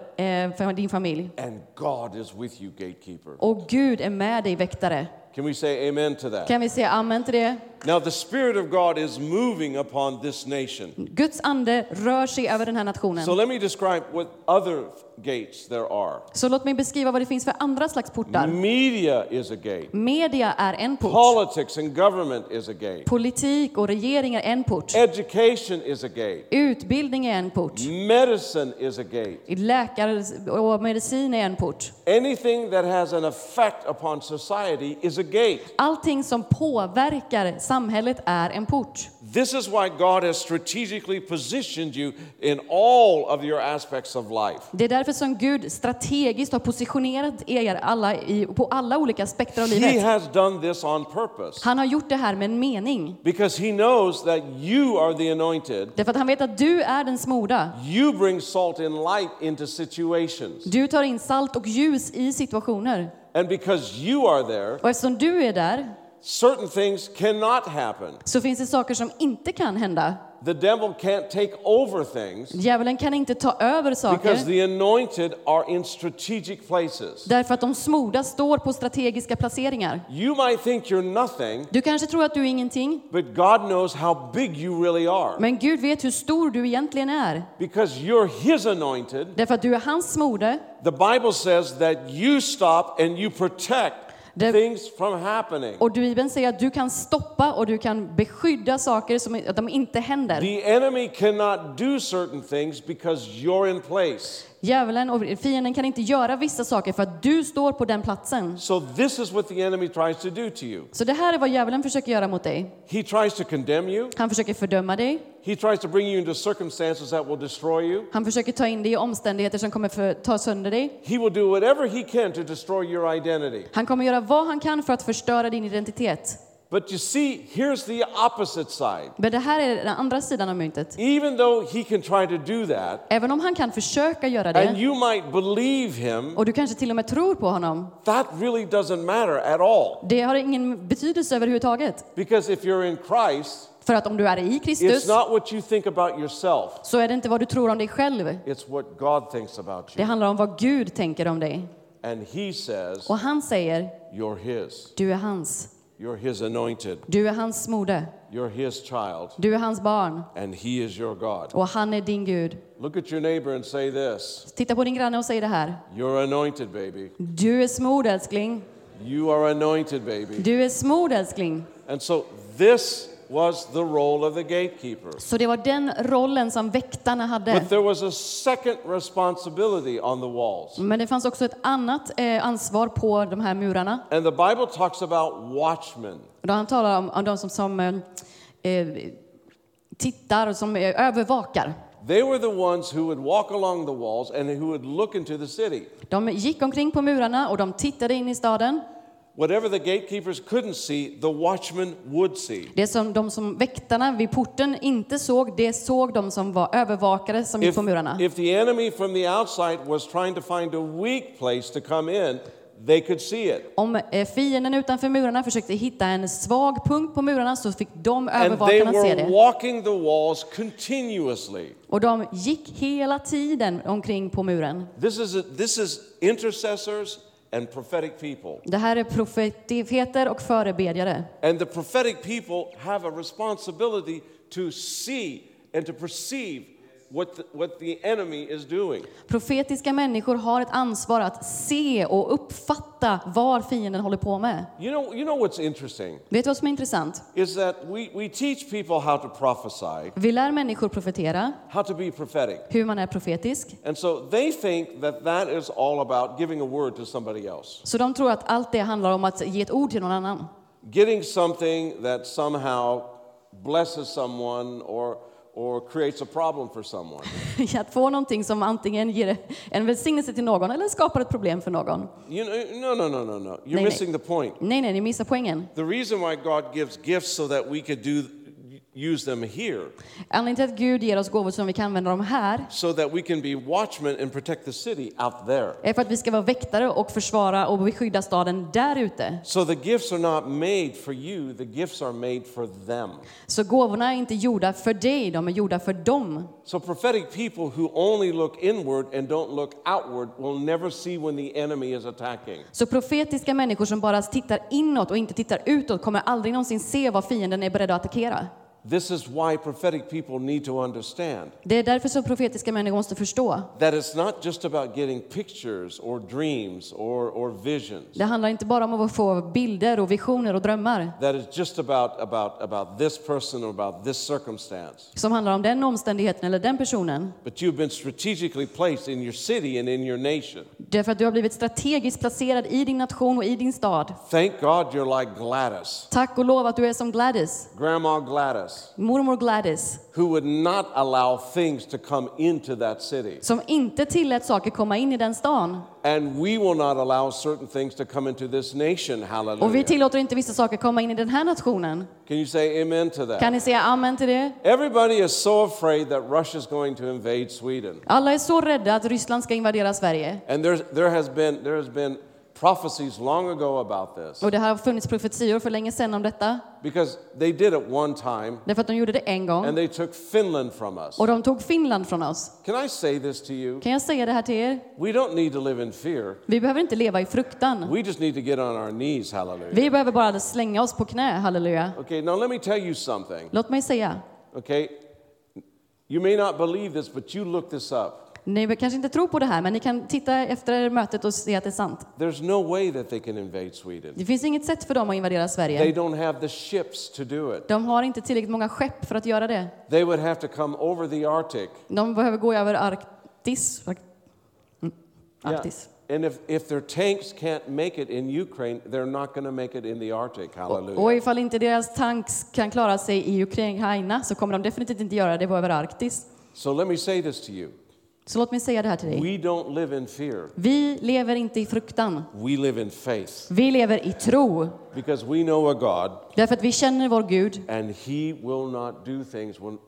för din familj. And God is with you, gatekeeper. Och Gud är med dig, väktare. Can we say amen to that? Kan vi säga amen till det? Now, the Spirit of God is moving upon this nation. Guds ande rör sig över den här nationen. So let me describe what other gates there are. Så låt mig beskriva vad det finns för andra slags portar. Media is a gate. Media är en port. Politics and government is a gate. Politik och regering är en port. Education is a gate. Utbildning är en port. Medicine is a gate. Läkare och medicin är en port. Anything that has an effect upon society is a gate. Allting som påverkar samhället är en port. This is why God has strategically positioned you in all of your aspects of life. Det är därför som Gud strategiskt har positionerat er alla i, på alla olika aspekter av He livet. has done this on purpose Han har gjort det här med en mening. because He knows that you are the anointed. Därför att han vet att du är den smorda. You bring salt and light into situations. Du tar in salt och ljus i situationer. And because you are there, Och eftersom du är där certain things cannot happen. så finns det saker som inte kan hända. The devil can't take over things Djävulen kan inte ta över because saker the anointed are in strategic places. därför att de smorda står på strategiska placeringar. You might think you're nothing, Du kanske tror att du är ingenting, but God knows how big you really are men Gud vet hur stor du egentligen är. because you're His anointed. Därför att du är hans smorde. The Bible says that you stop and you protect Det- things from happening. Och Bibeln säger att du kan stoppa och du kan beskydda saker som att de inte händer. The enemy cannot do certain things because you're in place. Djävulen och fienden kan inte göra vissa saker för att du står på den platsen. So, this is what the enemy tries to do to you. Så det här är vad djävulen försöker göra mot dig. He tries to condemn you, Han försöker fördöma dig. he tries to bring you into circumstances that will destroy you. Han försöker ta in dig i omständigheter som kommer för, ta sönder dig. He will do whatever he can to destroy your identity. Han kommer göra vad han kan för att förstöra din identitet. But you see, here's the opposite side. Men det här är den andra sidan av myntet. Even though he can try to do that, Även om han kan försöka göra and det, you might believe him, och du kanske till och med tror på honom, that really doesn't matter at all. det har ingen betydelse överhuvudtaget. Because if you're in Christ, För att om du är i Kristus så är det inte vad du tror om dig själv. Det handlar om vad Gud tänker om dig. And Och han säger, du är hans. You're his anointed. Du är hans smorde. You're his child. Du är hans barn. And he is your God. Och han är din Gud. Look at your neighbor and say this Titta på din granne och säg det här. You're anointed, baby. Du är smord älskling. You are anointed, baby. Du är smord älskling. And so this was the role of the gatekeeper. Så det var den rollen som väktarna hade. But there was a second responsibility on the walls. Men det fanns också ett annat eh, ansvar på de här murarna. And the Bible talks about watchmen. Då han talar om, om de som, som eh, eh, tittar och som eh, övervakar. They were the ones who would walk along the walls and who would look into the city. De gick omkring på murarna och de tittade in i staden. Whatever the gatekeepers couldn't see, the watchmen would see. Det som de som väktarna vid porten inte såg, det såg de som var övervakare som gick på murarna. if the enemy from the outside was trying to find a weak place to come in, they could see it. Om eh, fienden utanför murarna försökte hitta en svag punkt på murarna så fick de And they övervakarna se were det. walking the walls continuously. Och de gick hela tiden omkring på muren. This is, a, this is intercessors and prophetic people. Det här är profeter och förebedjare. And the prophetic people have a responsibility to see and to perceive what the, what the enemy is doing. Profetiska människor har ett ansvar att se och uppfatta vad fienden håller på med. You know, you know what's interesting Vet du vad som är intressant? is that we, we teach people how to prophesy, Vi lär människor profetera, how to be prophetic. hur man är profetisk. And so they think that that is all about giving a word to somebody else, Så de tror att allt det handlar om att ge ett ord till någon annan. getting something that somehow blesses someone or, or creates a problem for someone. Att få någonting som antingen ger en välsignelse till någon eller skapar ett problem för någon. You know, no, no, no, no, no. You're Nej, missing the point. Nej, nej, ni missar poängen. The reason why God gives gifts so that we could do use them here Anledningen till att Gud ger oss gåvor som vi kan använda dem här so that we can be watchmen and protect the city out there. är för att vi ska vara väktare och försvara och beskydda staden där ute. So the gifts are not made for you, the gifts are made for them. Så gåvorna är inte gjorda för dig, de är gjorda för dem. So prophetic people who only look inward and don't look outward will never see when the enemy is attacking. Så profetiska människor som bara tittar inåt och inte tittar utåt kommer aldrig någonsin se vad fienden är beredd att attackera. This is why prophetic people need to understand Det är därför som profetiska människor måste förstå. that it's not just about getting pictures or dreams or, or visions. Det handlar inte bara om att få bilder och visioner och drömmar That it's just about, about, about this person or about this circumstance. som handlar om den omständigheten eller den personen. But you've been strategically placed in your city and in your nation. Därför att du har blivit strategiskt placerad i din nation och i din stad. Thank God you're like Gladys, Tack och lov att du är som Gladys, Grandma Gladys, mormor Gladys, who would not allow things to come into that city. som inte tillät saker komma in i den stan. And we will not allow certain things to come into this nation. Och vi Hallelujah. tillåter inte vissa saker komma in i den här nationen. Can you say amen to that? Kan ni säga amen till det? Everybody is so afraid that Russia is going to invade Sweden. Alla är så rädda att Ryssland ska invadera Sverige. And there's, there, has been, there has been prophecies long ago about this. Och det har funnits profetior för länge sedan om detta. Because they did it one time Därför att de gjorde det en and gång. they took Finland from us. Och de tog Finland från oss. Can I say this to you? Kan jag säga det här till er? We don't need to live in fear. Vi behöver inte leva i fruktan. We just need to get on our knees. Hallelujah. Vi behöver bara slänga oss på knä, halleluja. Okay, now let me tell you something. Låt mig säga, Okay? You may not believe this, but you look this up. Ni kanske inte tror på det här, men ni kan titta efter mötet och se att det är sant. There's no way that they can invade Sweden. Det finns inget sätt för dem att invadera They Sverige. don't have the ships to do it. De har inte tillräckligt många skepp för att göra det. They would have to come over the Arctic. De behöver gå över Arktis. Ark- Mm, Yeah. Arktis. And if, if their tanks can't make it in Ukraine, they're not going to make it in the Arctic. Hallelujah. Och ifall inte deras tanks kan klara sig i Ukraina så kommer de definitivt inte göra det över Arktis. So let me say this to you. Så låt mig säga det här till dig. We don't live in fear. Vi lever inte i fruktan. We live in faith Vi lever i tro. because we know a God Därför att vi känner vår Gud. and he will not do things when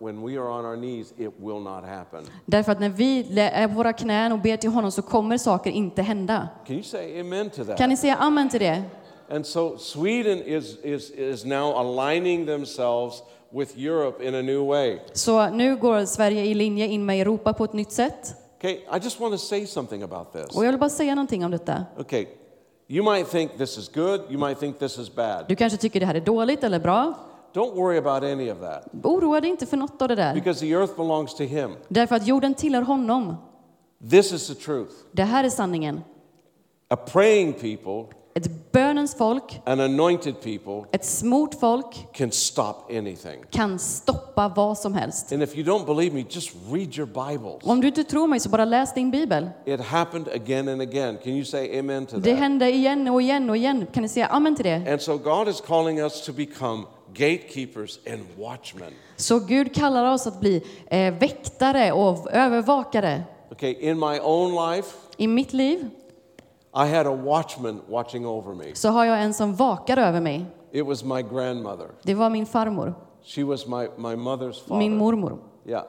when we are on our knees, it will not happen. Därför att när vi är på våra knän och ber till honom så kommer saker inte hända. Can you say amen to that? Kan ni säga amen till det? And so Sweden is, is, is now aligning themselves with Europe in a new way. Så nu går Sverige i linje in med Europa på ett nytt sätt. Okay, I just want to say something about this. Och jag vill bara säga någonting om detta. Okay, you might think this is good, you might think this is bad. Du kanske tycker det här är dåligt eller bra. Don't worry about any of that Oroa dig inte för något av det där. because the earth belongs to Him. Därför att jorden tillhör honom. This is the truth. Det här är sanningen. A praying people, bönens folk, an anointed people, ett smort folk can stop anything. kan stoppa vad som helst. And if you don't believe me, just read your Bibles. Om du inte tror mig så bara läs din bibel. It happened again and again. Can you say amen to Det hände igen och igen och igen. Kan ni säga amen till det? And so God is calling us to become gatekeepers and watchmen. Så Gud kallar oss att bli eh, väktare och övervakare. Okay, in my own life, I mitt liv I had a watchman watching over me. så har jag en som vakar över mig. It was my grandmother. Det var min farmor, She was my, my mother's father. min mormor. Yeah.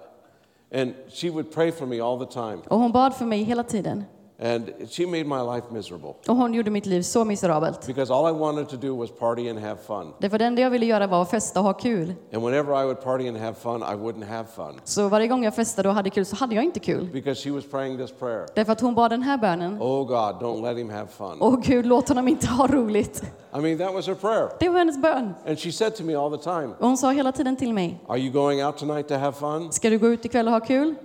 And she would pray for me all the time. Och hon bad för mig hela tiden. And she made my life miserable Och hon gjorde mitt liv så miserabelt. because all I wanted to do was party and have fun. Därför det enda jag ville göra var att festa och ha kul. And whenever I would party and have fun, I wouldn't have fun Så varje gång jag festade och hade kul så hade jag inte kul. because she was praying this prayer Därför att hon bad den här bönen. Oh God, don't let him have fun. Åh Gud, låt honom inte ha roligt. I mean, that was her prayer. Det var hennes bön. And she said to me all the time, Och hon sa hela tiden till mig, Are you going out tonight to have fun? ska du gå ut ikväll och ha kul?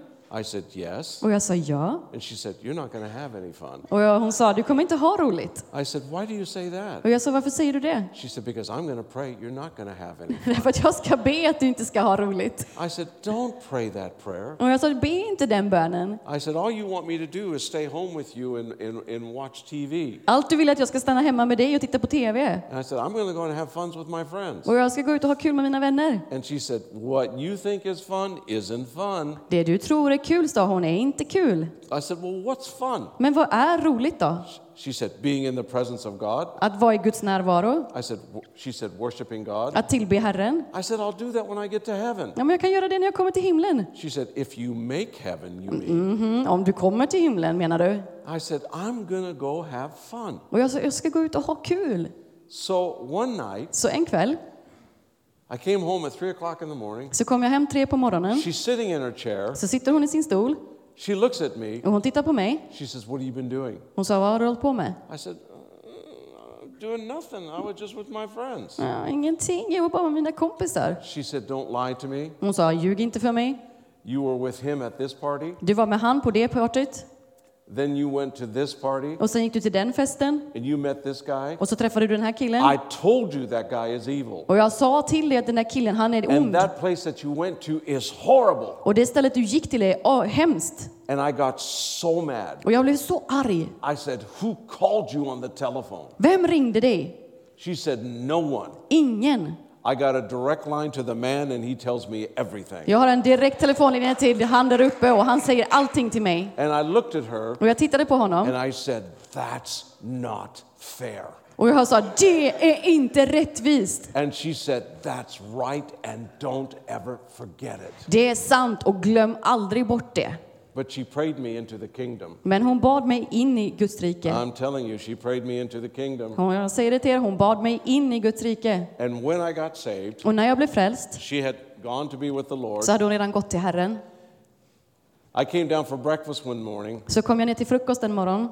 I said, Yes. Och jag sa ja. And she said, You're not to have any fun. Och jag, hon sa, du kommer inte ha roligt. I said, Why do you say that? Och jag sa, varför säger du det? She said, Because I'm going to pray you're not going to have any. Därför att jag ska be att du inte ska ha roligt. I said, Don't pray that prayer. Och jag sa, be inte den bönen. I said, All you want me to do is stay home with you and, and, and watch TV. Allt du vill är att jag ska stanna hemma med dig och titta på TV. And I said, I'm to go and have fun with my friends. Och jag ska gå ut och ha kul med mina vänner. And she said, What you think is fun isn't fun. Det du tror är kul, sa hon. Är inte kul. I said, Well, what's fun? Men vad är roligt då? She said, Being in the presence of God. Att vara i Guds närvaro? I said, "W- She said, Worshiping God. Att tillbe Herren? I said, I'll do that when I get to heaven. Ja, men jag kan göra det när jag kommer till himlen. She said, If you make heaven, you mean. Mhm, om du kommer till himlen, menar du? I said, I'm to go have fun. Och jag sa, jag ska gå ut och ha kul. So one night, Så en kväll I came home at three o'clock in the morning. så kom jag hem tre på morgonen. She's sitting in her chair. Så sitter hon i sin stol She looks at me. och hon tittar på mig. She says, What have you been doing? Hon sa, vad har du hållit på med? I said, "Uh, Doing nothing. I was just with my friends. Ja, ingenting, jag var bara med mina kompisar. She said, Don't lie to me. Hon sa, ljug inte för mig. You were with him at this party. Du var med han på det partyt Then you went to this party och sen gick du till den festen and you met this guy. och så träffade du den här killen. I told you that guy is evil. Och jag sa till dig att den där killen, han är And ond. that place that you went to is horrible. Och det stället du gick till är oh, hemskt. And I got so mad. Och jag blev så arg. I said, Who called you on the telephone? Vem ringde dig? She said, No one. Ingen. I got a direct line to the man and he tells me everything. Jag har en direkt telefonlinje till han där uppe och han säger allting till mig. And I looked at her Och jag tittade på honom and I said, That's not fair. och jag sa det är inte rättvist. And she said, That's right and don't ever forget it. Det är sant och glöm aldrig bort det. But she prayed me into the kingdom. Men hon bad mig in i Guds rike. I'm telling you, she prayed me into the kingdom. Hon, jag säger det till er, hon bad mig in i Guds rike. And when I got saved, Och när jag blev frälst she had gone to be with the Lord. så hade hon redan gått till Herren. I came down for breakfast one morning. Så kom jag ner till frukost en morgon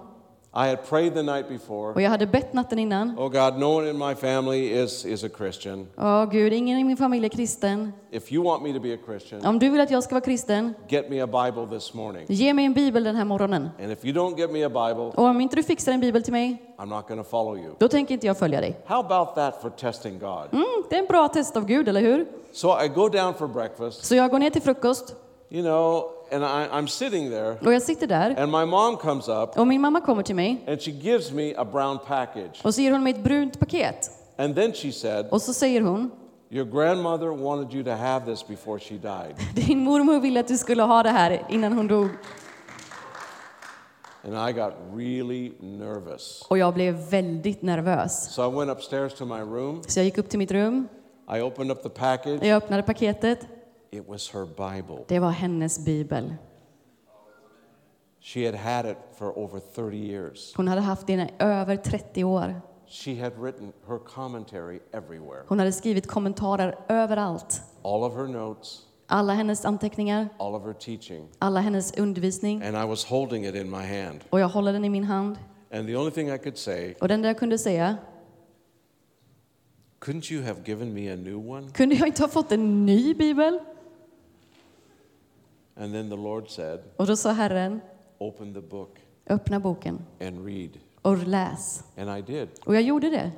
I had prayed the night before. och jag hade bett natten innan. Oh God, no one in my family is, is a Christian. Åh Gud, ingen i min familj är kristen. If you want me to be a Christian, Om du vill att jag ska vara kristen, get me a Bible this morning. ge mig en bibel den här morgonen. And if you don't get me a Bible, Och om inte du fixar en bibel till mig, I'm not going to follow you. då tänker inte jag följa dig. How about that for testing God? Mm, det är en bra test av Gud, eller hur? So I go down for breakfast, Så jag går ner till frukost you know, and I, I'm sitting there, och jag sitter där and my mom comes up och min mamma kommer till mig and she gives me a brown package. och så ger hon mig ett brunt paket. And then she said, Och så säger hon, Your grandmother wanted you to have this before she died. din mormor ville att du skulle ha det här innan hon dog. And I got really nervous. Och jag blev väldigt nervös. So I went upstairs to my room. Så jag gick upp till mitt rum, I opened up the package. jag öppnade paketet. It was her Bible. Det var hennes bibel. She had had it for over 30 years. Hon hade haft den i över 30 år. She had written her commentary everywhere. Hon hade skrivit kommentarer överallt. All of her notes, Alla hennes anteckningar, all of her teaching. alla hennes undervisning. And I was holding it in my hand. Och jag håller den i min hand. And the only thing I could say, Och den där jag kunde säga, couldn't you have given me a new one? kunde jag inte ha fått en ny bibel? And then the Lord said, Och då sa Herren, Open the book öppna boken and read. och läs. And I did. Och jag gjorde det.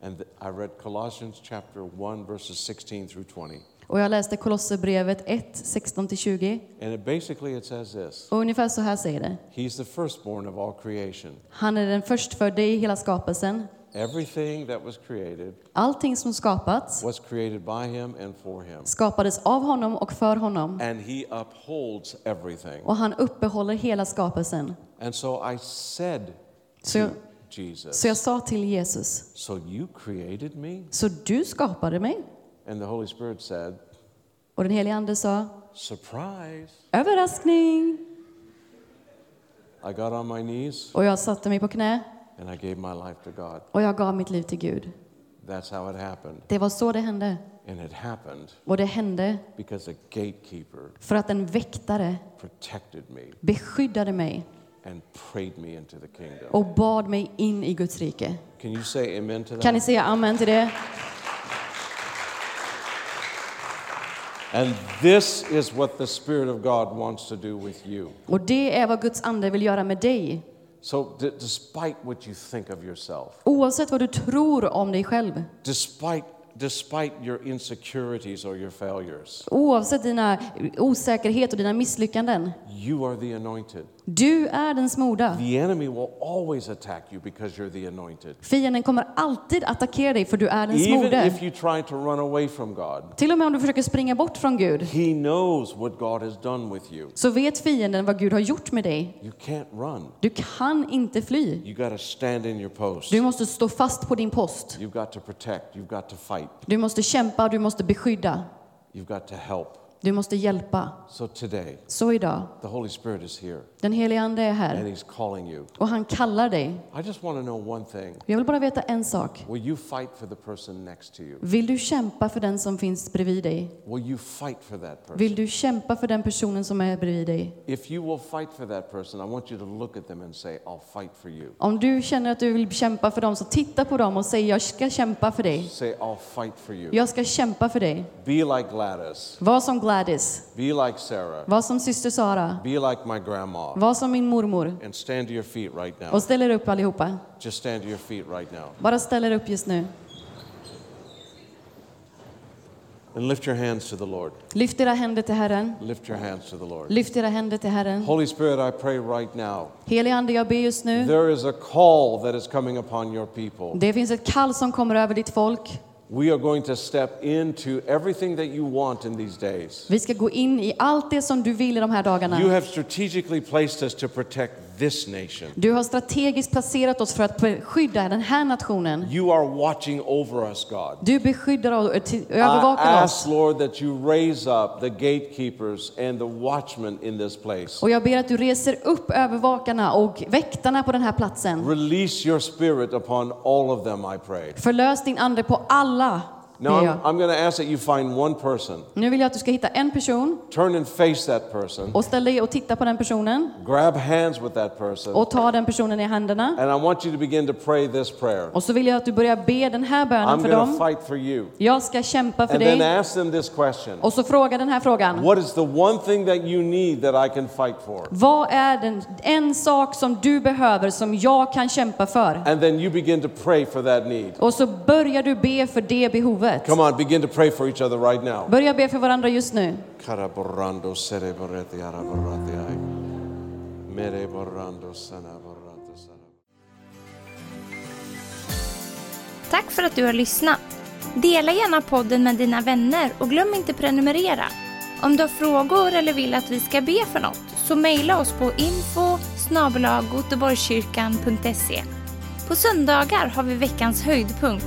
And I read Colossians chapter 1, verses 16 through 20. Och jag läste Kolosserbrevet 1, 16-20. And it basically it says this Och ungefär så här säger det. He's the firstborn of all creation. Han är den förstfödde i hela skapelsen. Everything that was created Allting som skapats was created by him and for him. skapades av honom och för honom. And he upholds everything. Och han uppehåller hela skapelsen. And so I said Så to jag, Jesus, så jag sa till Jesus, So you created me? så du skapade mig? And the Holy Spirit said, Och den helige Ande sa, Surprise. överraskning! I got on my knees Och jag satte mig på knä and I gave my life to God. och jag gav mitt liv till Gud. That's how it happened. Det var så det hände. And it happened Och det hände because a gatekeeper för att en väktare protected me beskyddade mig and prayed me into the kingdom. och bad mig in i Guds rike. Can you say amen to Kan that? ni säga amen till det? And this is what the Spirit of God wants to do with you. Och det är vad Guds ande vill göra med dig. So, despite what you think of yourself, Oavsett vad du tror om dig själv, despite, despite your insecurities or your failures, oavsett dina osäkerhet och dina misslyckanden, you are the anointed. Du är den smorda. The enemy will always attack you because you're the anointed. Fienden kommer alltid attackera dig för du är den Even smorde. if you try to run away from God, Till och med om du försöker springa bort från Gud He knows what God has done with you. så vet fienden vad Gud har gjort med dig. You can't run. Du kan inte fly. You got to stand in your post. Du måste stå fast på din post. You've got to protect. You've got to fight. Du måste kämpa du måste beskydda. You've got to help. Du måste hjälpa. So today, Så idag, the Holy Spirit is here den helige Ande är and här He's calling you. och han kallar dig. I just want to know one thing. Jag vill bara veta en sak. Will you fight for the person next to you? Vill du kämpa för den som finns bredvid dig? Will you fight for that person? Vill du kämpa för den personen som är bredvid dig? If you will fight for that person, I want you to look at them and say, I'll fight for you. Om du känner att du vill kämpa för dem så titta på dem och säg jag ska kämpa för dig. Say, I'll fight for you. Jag ska kämpa för dig. Be like Gladys. Var som Gladys. Be like Sarah. Var som syster Sara. Be like my grandma. Var som min mormor. And stand to your feet right now. Och ställ er upp allihopa. Just stand to your feet right now. Bara ställ er upp just nu. And lift your hands to the Lord. Lyft era händer till Herren. Lift your hands to the Lord. Lyft era händer till Herren. Holy Spirit, I pray right now. Helige Ande, jag ber just nu. There is a call that is coming upon your people. Det finns ett kall som kommer över ditt folk. We are going to step into everything that you want in these days. Vi ska gå in i allt det som du vill i de här You dagarna. have strategically placed us to protect this nation. Du har strategiskt placerat oss för att skydda den här nationen. You are watching over us, God. Du beskyddar och I övervakar ask, oss. Lord, that you raise up the gatekeepers and the watchmen in this place. Och jag ber att du reser upp övervakarna och väktarna på den här platsen. Release your spirit upon all of them, I pray. Förlös din ande på alla, Now, I'm. I'm going to ask that you find one person, Nu vill jag att du ska hitta en person turn and face that person, och ställ dig och titta på den personen grab hands with that person, och ta den personen i händerna. and I want you to begin to pray this prayer. Och så vill jag att du börjar be den här bönen I'm för going to dem. fight for you. Jag ska kämpa för And then dig. ask them this question Och så fråga den här frågan. What is the one thing that you need that I can fight for? Vad är den, en sak som du behöver som jag kan kämpa för? And then you begin to pray for that need. Och så börjar du be för det behovet. Come on, begin to pray for each other right now. Börja be för varandra just nu. Tack för att du har lyssnat. Dela gärna podden med dina vänner och glöm inte prenumerera. Om du har frågor eller vill att vi ska be för något så mejla oss på info. På söndagar har vi veckans höjdpunkt.